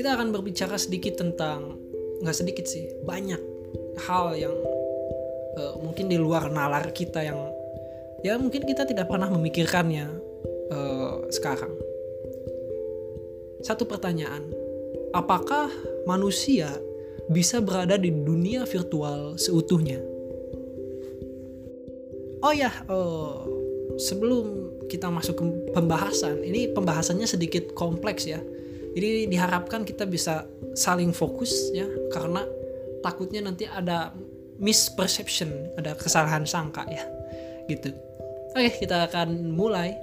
kita akan berbicara sedikit tentang nggak sedikit sih banyak hal yang uh, mungkin di luar nalar kita yang ya mungkin kita tidak pernah memikirkannya uh, sekarang. Satu pertanyaan apakah manusia bisa berada di dunia virtual seutuhnya oh ya uh, sebelum kita masuk ke pembahasan ini pembahasannya sedikit kompleks ya jadi diharapkan kita bisa saling fokus ya karena takutnya nanti ada misperception, ada kesalahan sangka ya. Gitu. Oke, kita akan mulai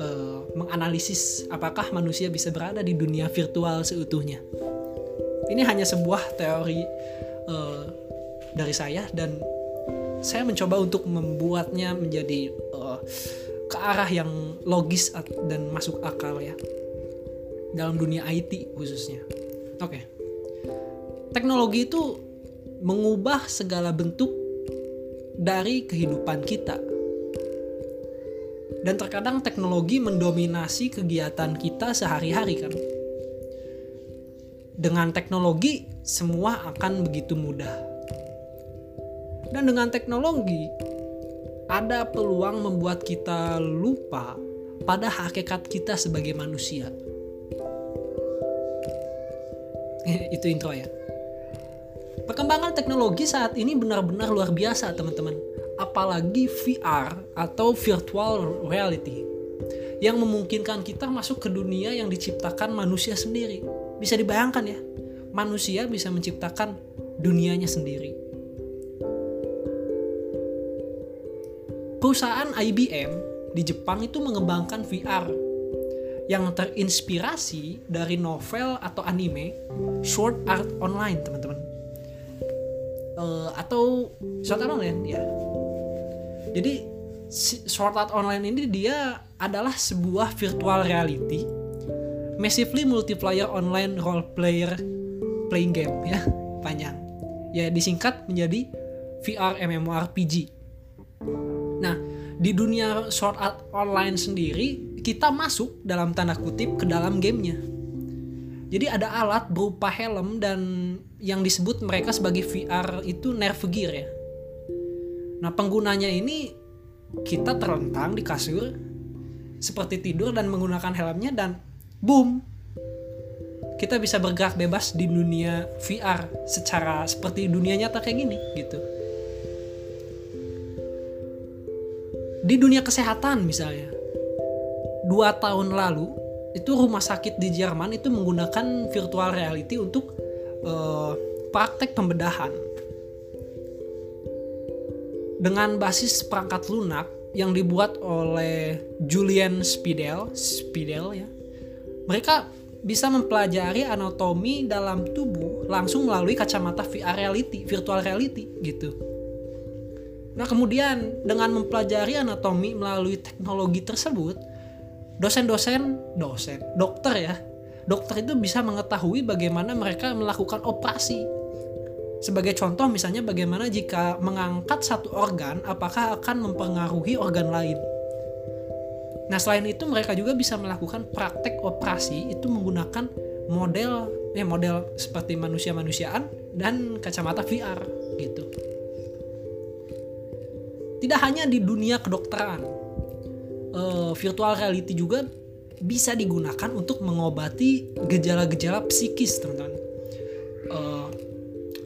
uh, menganalisis apakah manusia bisa berada di dunia virtual seutuhnya. Ini hanya sebuah teori uh, dari saya dan saya mencoba untuk membuatnya menjadi uh, ke arah yang logis dan masuk akal ya dalam dunia IT khususnya. Oke. Okay. Teknologi itu mengubah segala bentuk dari kehidupan kita. Dan terkadang teknologi mendominasi kegiatan kita sehari-hari kan. Dengan teknologi semua akan begitu mudah. Dan dengan teknologi ada peluang membuat kita lupa pada hakikat kita sebagai manusia. Itu intro ya. Perkembangan teknologi saat ini benar-benar luar biasa, teman-teman. Apalagi VR atau virtual reality yang memungkinkan kita masuk ke dunia yang diciptakan manusia sendiri. Bisa dibayangkan ya, manusia bisa menciptakan dunianya sendiri Perusahaan IBM di Jepang itu mengembangkan VR yang terinspirasi dari novel atau anime Sword Art Online, teman-teman. Uh, atau Sword Art Online ya. Jadi Sword Art Online ini dia adalah sebuah virtual reality massively multiplayer online role player playing game ya panjang ya disingkat menjadi VR MMORPG Nah, di dunia short art online sendiri, kita masuk dalam tanda kutip ke dalam gamenya. Jadi ada alat berupa helm dan yang disebut mereka sebagai VR itu nerve gear ya. Nah penggunanya ini kita terlentang di kasur seperti tidur dan menggunakan helmnya dan boom kita bisa bergerak bebas di dunia VR secara seperti dunia nyata kayak gini gitu. Di dunia kesehatan misalnya. Dua tahun lalu itu rumah sakit di Jerman itu menggunakan virtual reality untuk uh, praktek pembedahan. Dengan basis perangkat lunak yang dibuat oleh Julian Spidel Spidel ya. Mereka bisa mempelajari anatomi dalam tubuh langsung melalui kacamata VR reality virtual reality gitu Nah, kemudian dengan mempelajari anatomi melalui teknologi tersebut, dosen-dosen, dosen, dokter ya, dokter itu bisa mengetahui bagaimana mereka melakukan operasi. Sebagai contoh misalnya bagaimana jika mengangkat satu organ apakah akan mempengaruhi organ lain. Nah, selain itu mereka juga bisa melakukan praktek operasi itu menggunakan model ya model seperti manusia-manusiaan dan kacamata VR gitu. Tidak hanya di dunia kedokteran, uh, virtual reality juga bisa digunakan untuk mengobati gejala-gejala psikis, teman-teman. Uh,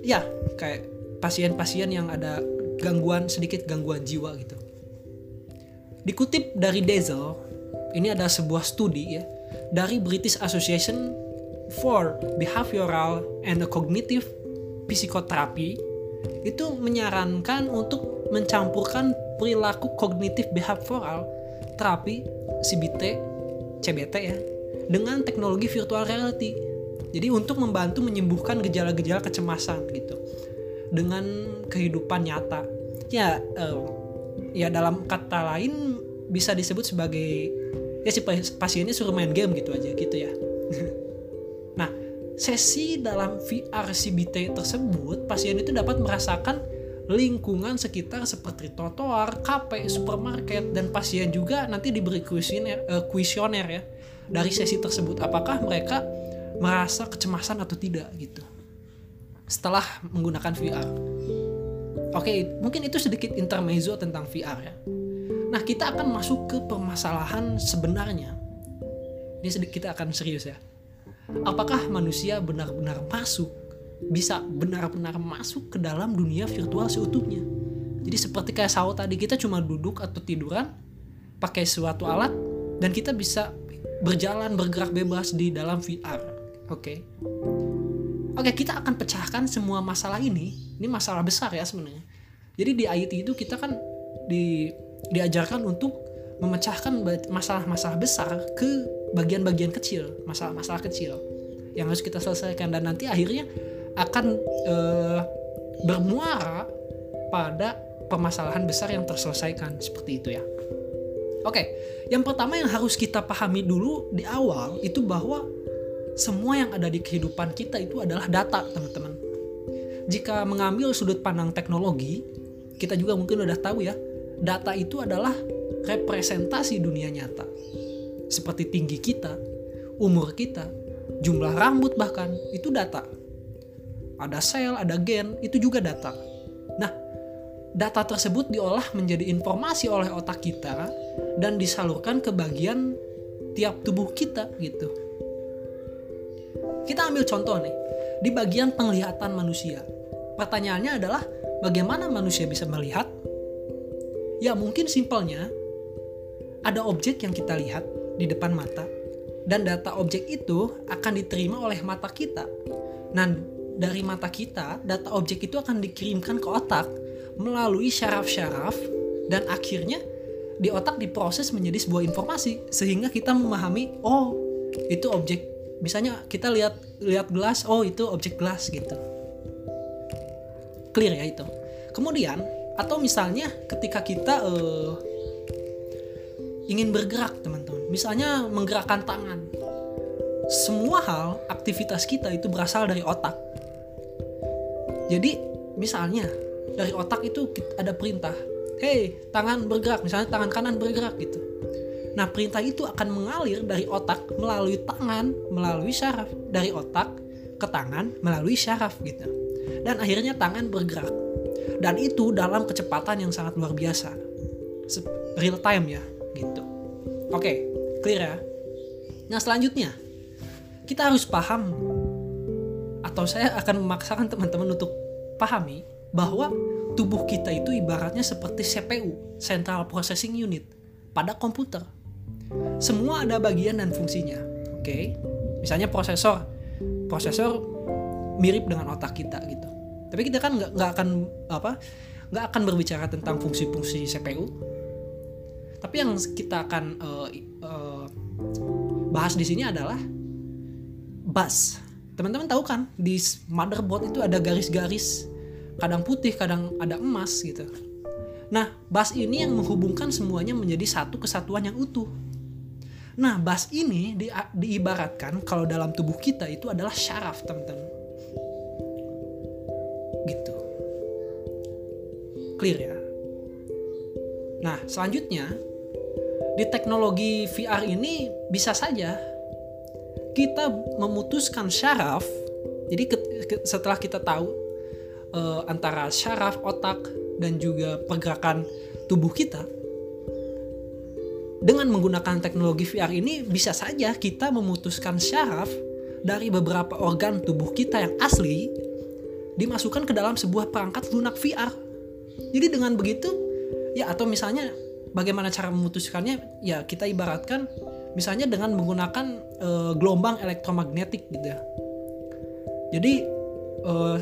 ya, kayak pasien-pasien yang ada gangguan sedikit gangguan jiwa gitu. Dikutip dari Dazzle, ini ada sebuah studi ya dari British Association for Behavioral and Cognitive Psychotherapy itu menyarankan untuk mencampurkan perilaku kognitif behavioral terapi CBT, CBT ya, dengan teknologi virtual reality. Jadi untuk membantu menyembuhkan gejala-gejala kecemasan gitu dengan kehidupan nyata. Ya, ya dalam kata lain bisa disebut sebagai ya si pasiennya suruh main game gitu aja gitu ya. Sesi dalam VR CBT tersebut, pasien itu dapat merasakan lingkungan sekitar seperti trotoar, kafe, supermarket, dan pasien juga nanti diberi kuesioner, uh, kuesioner ya dari sesi tersebut. Apakah mereka merasa kecemasan atau tidak gitu setelah menggunakan VR. Oke, mungkin itu sedikit intermezzo tentang VR ya. Nah, kita akan masuk ke permasalahan sebenarnya. Ini sedikit kita akan serius ya. Apakah manusia benar-benar masuk bisa benar-benar masuk ke dalam dunia virtual seutuhnya. Jadi seperti kayak Sao tadi kita cuma duduk atau tiduran pakai suatu alat dan kita bisa berjalan bergerak bebas di dalam VR. Oke. Okay? Oke, okay, kita akan pecahkan semua masalah ini. Ini masalah besar ya sebenarnya. Jadi di IT itu kita kan di diajarkan untuk memecahkan masalah-masalah besar ke bagian-bagian kecil, masalah-masalah kecil yang harus kita selesaikan dan nanti akhirnya akan uh, bermuara pada permasalahan besar yang terselesaikan seperti itu ya. Oke, yang pertama yang harus kita pahami dulu di awal itu bahwa semua yang ada di kehidupan kita itu adalah data, teman-teman. Jika mengambil sudut pandang teknologi, kita juga mungkin udah tahu ya, data itu adalah representasi dunia nyata. Seperti tinggi kita, umur kita, jumlah rambut bahkan, itu data ada sel, ada gen, itu juga data. Nah, data tersebut diolah menjadi informasi oleh otak kita dan disalurkan ke bagian tiap tubuh kita gitu. Kita ambil contoh nih, di bagian penglihatan manusia. Pertanyaannya adalah bagaimana manusia bisa melihat? Ya mungkin simpelnya ada objek yang kita lihat di depan mata dan data objek itu akan diterima oleh mata kita. Nah, dari mata kita, data objek itu akan dikirimkan ke otak melalui syaraf-syaraf dan akhirnya di otak diproses menjadi sebuah informasi sehingga kita memahami oh itu objek. Misalnya kita lihat lihat gelas oh itu objek gelas gitu. Clear ya itu. Kemudian atau misalnya ketika kita uh, ingin bergerak teman-teman. Misalnya menggerakkan tangan. Semua hal aktivitas kita itu berasal dari otak jadi misalnya dari otak itu ada perintah, hey tangan bergerak, misalnya tangan kanan bergerak gitu. Nah perintah itu akan mengalir dari otak melalui tangan, melalui syaraf, dari otak ke tangan melalui syaraf gitu. Dan akhirnya tangan bergerak. Dan itu dalam kecepatan yang sangat luar biasa. Real time ya gitu. Oke, clear ya. Nah selanjutnya kita harus paham atau saya akan memaksakan teman-teman untuk pahami bahwa tubuh kita itu ibaratnya seperti CPU, Central Processing Unit, pada komputer. Semua ada bagian dan fungsinya. Oke, okay? misalnya prosesor, prosesor mirip dengan otak kita gitu. Tapi kita kan nggak akan apa, nggak akan berbicara tentang fungsi-fungsi CPU. Tapi yang kita akan uh, uh, bahas di sini adalah bus teman-teman tahu kan di motherboard itu ada garis-garis. Kadang putih kadang ada emas gitu. Nah bus ini yang menghubungkan semuanya menjadi satu kesatuan yang utuh. Nah bus ini di, diibaratkan kalau dalam tubuh kita itu adalah syaraf teman-teman. Gitu. Clear ya? Nah selanjutnya di teknologi VR ini bisa saja kita memutuskan syaraf jadi setelah kita tahu uh, antara syaraf otak dan juga pergerakan tubuh kita dengan menggunakan teknologi VR ini bisa saja kita memutuskan syaraf dari beberapa organ tubuh kita yang asli dimasukkan ke dalam sebuah perangkat lunak VR. Jadi dengan begitu ya atau misalnya bagaimana cara memutuskannya ya kita ibaratkan misalnya dengan menggunakan uh, gelombang elektromagnetik gitu ya. Jadi uh,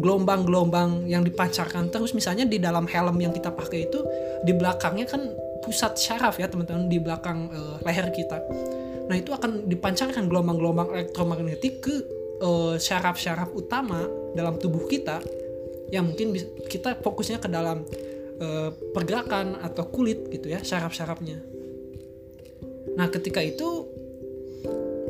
gelombang-gelombang yang dipancarkan terus misalnya di dalam helm yang kita pakai itu di belakangnya kan pusat syaraf ya teman-teman di belakang uh, leher kita. Nah itu akan dipancarkan gelombang-gelombang elektromagnetik ke syaraf-syaraf utama dalam tubuh kita yang mungkin kita fokusnya ke dalam pergerakan atau kulit gitu ya syaraf-syarafnya Nah, ketika itu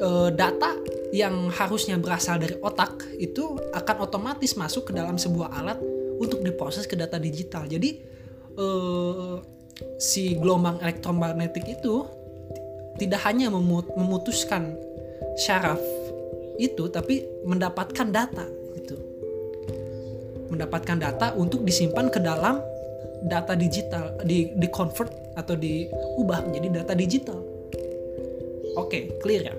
e, data yang harusnya berasal dari otak itu akan otomatis masuk ke dalam sebuah alat untuk diproses ke data digital. Jadi eh, si gelombang elektromagnetik itu tidak hanya memutuskan syaraf itu tapi mendapatkan data itu mendapatkan data untuk disimpan ke dalam data digital di di convert atau diubah menjadi data digital oke clear ya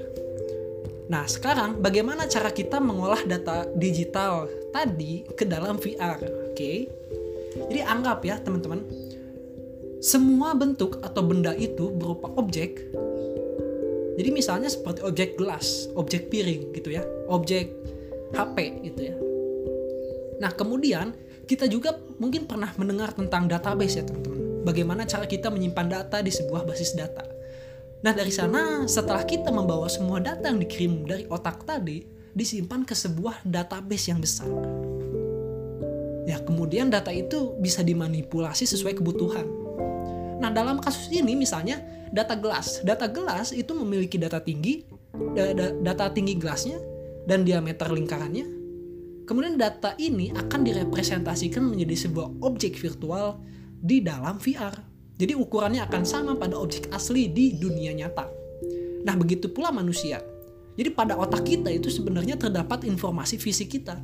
nah sekarang bagaimana cara kita mengolah data digital tadi ke dalam VR oke jadi anggap ya teman-teman semua bentuk atau benda itu berupa objek. Jadi misalnya seperti objek gelas, objek piring gitu ya, objek HP gitu ya. Nah kemudian kita juga mungkin pernah mendengar tentang database ya teman-teman. Bagaimana cara kita menyimpan data di sebuah basis data. Nah dari sana setelah kita membawa semua data yang dikirim dari otak tadi disimpan ke sebuah database yang besar. Ya kemudian data itu bisa dimanipulasi sesuai kebutuhan Nah, dalam kasus ini misalnya data gelas. Data gelas itu memiliki data tinggi, data tinggi gelasnya dan diameter lingkarannya. Kemudian data ini akan direpresentasikan menjadi sebuah objek virtual di dalam VR. Jadi ukurannya akan sama pada objek asli di dunia nyata. Nah, begitu pula manusia. Jadi pada otak kita itu sebenarnya terdapat informasi fisik kita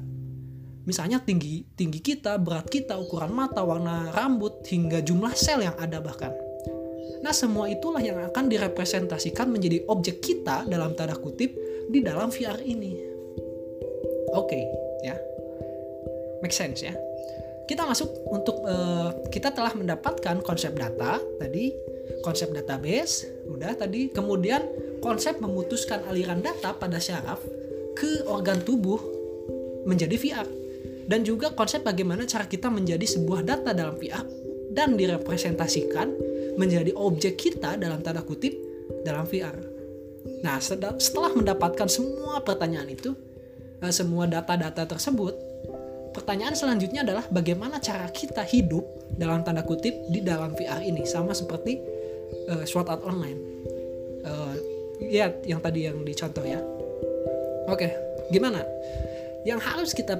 Misalnya tinggi tinggi kita, berat kita, ukuran mata, warna rambut, hingga jumlah sel yang ada bahkan. Nah, semua itulah yang akan direpresentasikan menjadi objek kita dalam tanda kutip di dalam VR ini. Oke, okay, ya. Make sense ya. Kita masuk untuk uh, kita telah mendapatkan konsep data tadi, konsep database, udah tadi, kemudian konsep memutuskan aliran data pada syaraf ke organ tubuh menjadi VR dan juga konsep bagaimana cara kita menjadi sebuah data dalam VR dan direpresentasikan menjadi objek kita dalam tanda kutip dalam VR. Nah, setelah mendapatkan semua pertanyaan itu, eh, semua data-data tersebut, pertanyaan selanjutnya adalah bagaimana cara kita hidup dalam tanda kutip di dalam VR ini, sama seperti uh, Sword Art Online. Uh, ya, yang tadi yang dicontoh ya. Oke, gimana? yang harus kita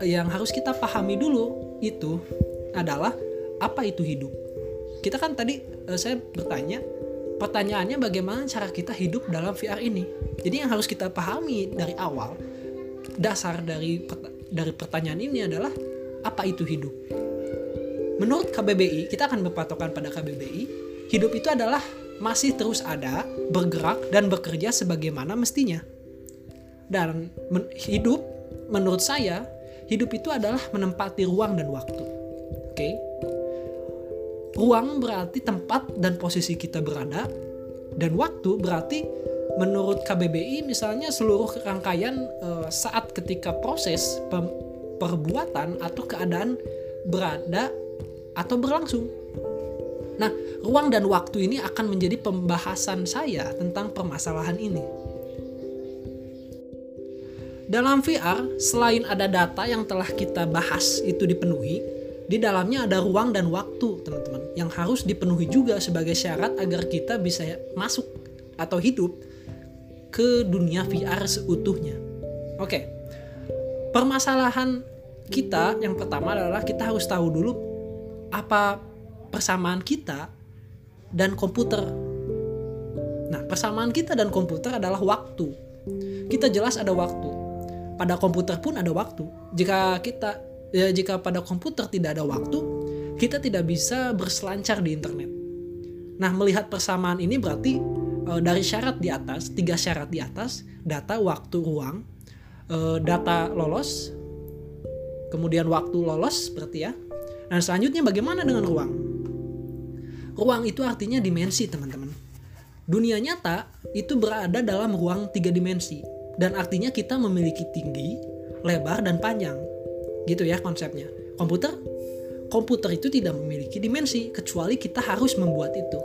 yang harus kita pahami dulu itu adalah apa itu hidup. Kita kan tadi uh, saya bertanya pertanyaannya bagaimana cara kita hidup dalam VR ini. Jadi yang harus kita pahami dari awal dasar dari dari pertanyaan ini adalah apa itu hidup. Menurut KBBI, kita akan berpatokan pada KBBI, hidup itu adalah masih terus ada, bergerak dan bekerja sebagaimana mestinya. Dan hidup menurut saya hidup itu adalah menempati ruang dan waktu. Oke. Okay? Ruang berarti tempat dan posisi kita berada dan waktu berarti menurut KBBI misalnya seluruh rangkaian e, saat ketika proses perbuatan atau keadaan berada atau berlangsung. Nah, ruang dan waktu ini akan menjadi pembahasan saya tentang permasalahan ini. Dalam VR, selain ada data yang telah kita bahas itu dipenuhi, di dalamnya ada ruang dan waktu, teman-teman, yang harus dipenuhi juga sebagai syarat agar kita bisa masuk atau hidup ke dunia VR seutuhnya. Oke. Permasalahan kita yang pertama adalah kita harus tahu dulu apa persamaan kita dan komputer. Nah, persamaan kita dan komputer adalah waktu. Kita jelas ada waktu pada komputer pun ada waktu. Jika kita ya jika pada komputer tidak ada waktu, kita tidak bisa berselancar di internet. Nah, melihat persamaan ini berarti dari syarat di atas, tiga syarat di atas, data, waktu, ruang, e, data lolos, kemudian waktu lolos berarti ya. Dan selanjutnya bagaimana dengan ruang? Ruang itu artinya dimensi, teman-teman. Dunia nyata itu berada dalam ruang tiga dimensi dan artinya kita memiliki tinggi, lebar dan panjang. Gitu ya konsepnya. Komputer komputer itu tidak memiliki dimensi kecuali kita harus membuat itu.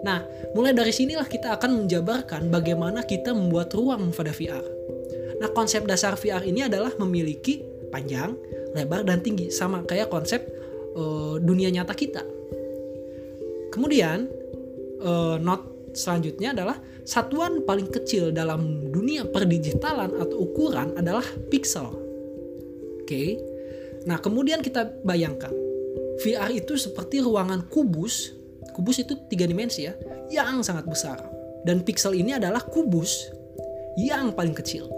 Nah, mulai dari sinilah kita akan menjabarkan bagaimana kita membuat ruang pada VR. Nah, konsep dasar VR ini adalah memiliki panjang, lebar dan tinggi sama kayak konsep uh, dunia nyata kita. Kemudian uh, not selanjutnya adalah Satuan paling kecil dalam dunia perdigitalan atau ukuran adalah pixel. Oke. Okay? Nah, kemudian kita bayangkan VR itu seperti ruangan kubus. Kubus itu tiga dimensi ya, yang sangat besar. Dan pixel ini adalah kubus yang paling kecil.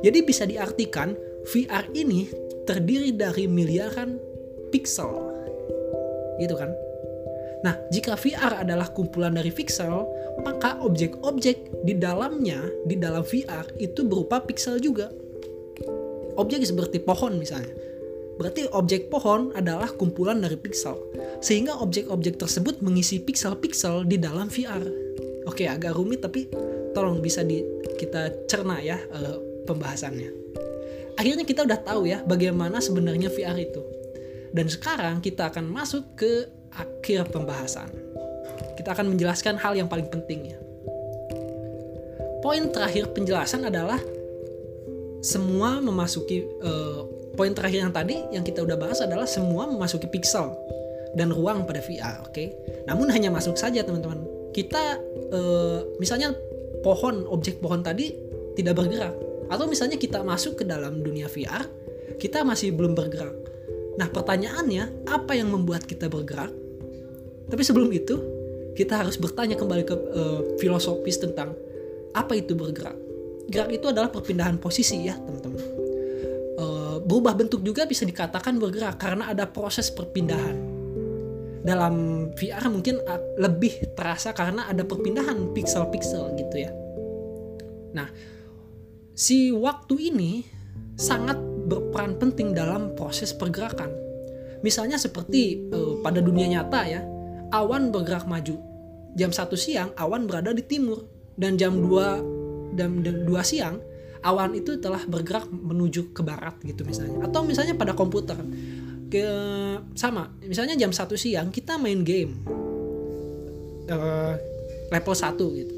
Jadi bisa diartikan VR ini terdiri dari miliaran pixel. Gitu kan? Nah, jika VR adalah kumpulan dari pixel, maka objek-objek di dalamnya, di dalam VR itu berupa pixel juga. Objek seperti pohon misalnya. Berarti objek pohon adalah kumpulan dari pixel. Sehingga objek-objek tersebut mengisi pixel-pixel di dalam VR. Oke, agak rumit tapi tolong bisa di kita cerna ya uh, pembahasannya. Akhirnya kita udah tahu ya bagaimana sebenarnya VR itu. Dan sekarang kita akan masuk ke akhir pembahasan. Kita akan menjelaskan hal yang paling penting ya. Poin terakhir penjelasan adalah semua memasuki uh, poin terakhir yang tadi yang kita udah bahas adalah semua memasuki pixel dan ruang pada VR, oke? Okay? Namun hanya masuk saja teman-teman. Kita uh, misalnya pohon, objek pohon tadi tidak bergerak atau misalnya kita masuk ke dalam dunia VR, kita masih belum bergerak. Nah, pertanyaannya, apa yang membuat kita bergerak? Tapi sebelum itu, kita harus bertanya kembali ke uh, filosofis tentang apa itu bergerak. Gerak itu adalah perpindahan posisi ya, teman-teman. Berubah bentuk juga bisa dikatakan bergerak karena ada proses perpindahan. Dalam VR mungkin lebih terasa karena ada perpindahan pixel-pixel gitu ya. Nah, si waktu ini sangat berperan penting dalam proses pergerakan. Misalnya seperti uh, pada dunia nyata ya, awan bergerak maju. Jam 1 siang awan berada di timur dan jam 2 dan, dan 2 siang awan itu telah bergerak menuju ke barat gitu misalnya. Atau misalnya pada komputer ke sama, misalnya jam 1 siang kita main game uh, level 1 gitu.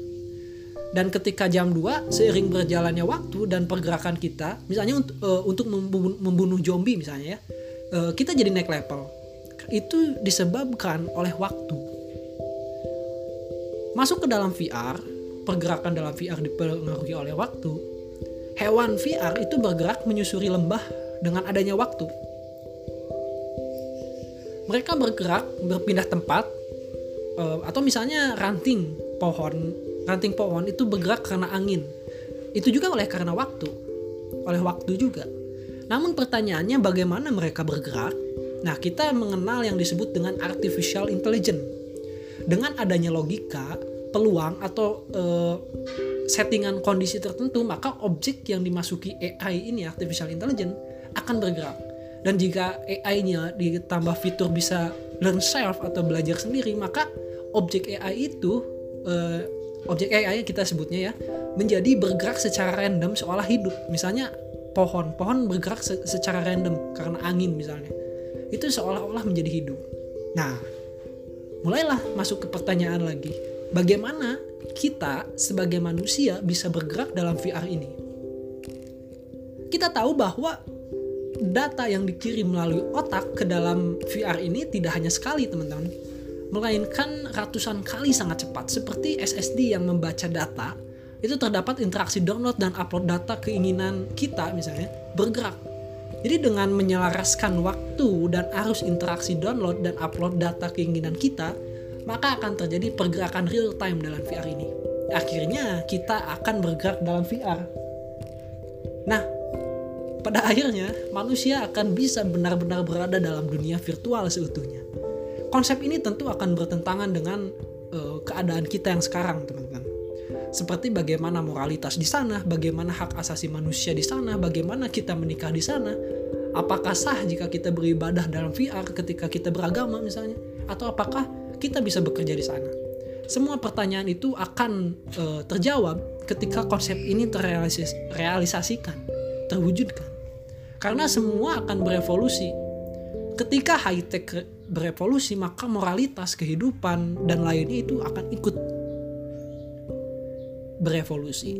Dan ketika jam 2 seiring berjalannya waktu dan pergerakan kita, misalnya untuk uh, untuk membunuh, membunuh zombie misalnya ya, uh, kita jadi naik level itu disebabkan oleh waktu. Masuk ke dalam VR, pergerakan dalam VR dipengaruhi oleh waktu. Hewan VR itu bergerak menyusuri lembah dengan adanya waktu. Mereka bergerak berpindah tempat eh, atau misalnya ranting pohon, ranting pohon itu bergerak karena angin. Itu juga oleh karena waktu, oleh waktu juga. Namun pertanyaannya bagaimana mereka bergerak Nah, kita mengenal yang disebut dengan artificial intelligence. Dengan adanya logika, peluang atau uh, settingan kondisi tertentu, maka objek yang dimasuki AI ini artificial intelligence akan bergerak. Dan jika AI-nya ditambah fitur bisa learn self atau belajar sendiri, maka objek AI itu uh, objek AI kita sebutnya ya menjadi bergerak secara random seolah hidup. Misalnya pohon, pohon bergerak secara random karena angin misalnya itu seolah-olah menjadi hidup. Nah, mulailah masuk ke pertanyaan lagi. Bagaimana kita sebagai manusia bisa bergerak dalam VR ini? Kita tahu bahwa data yang dikirim melalui otak ke dalam VR ini tidak hanya sekali, teman-teman. Melainkan ratusan kali sangat cepat, seperti SSD yang membaca data, itu terdapat interaksi download dan upload data keinginan kita misalnya bergerak jadi dengan menyelaraskan waktu dan arus interaksi download dan upload data keinginan kita, maka akan terjadi pergerakan real time dalam VR ini. Akhirnya kita akan bergerak dalam VR. Nah, pada akhirnya manusia akan bisa benar-benar berada dalam dunia virtual seutuhnya. Konsep ini tentu akan bertentangan dengan uh, keadaan kita yang sekarang, teman-teman seperti bagaimana moralitas di sana, bagaimana hak asasi manusia di sana, bagaimana kita menikah di sana. Apakah sah jika kita beribadah dalam VR ketika kita beragama misalnya, atau apakah kita bisa bekerja di sana? Semua pertanyaan itu akan e, terjawab ketika konsep ini terrealisasikan, terwujudkan. Karena semua akan berevolusi. Ketika high tech berevolusi, maka moralitas, kehidupan, dan lainnya itu akan ikut berevolusi.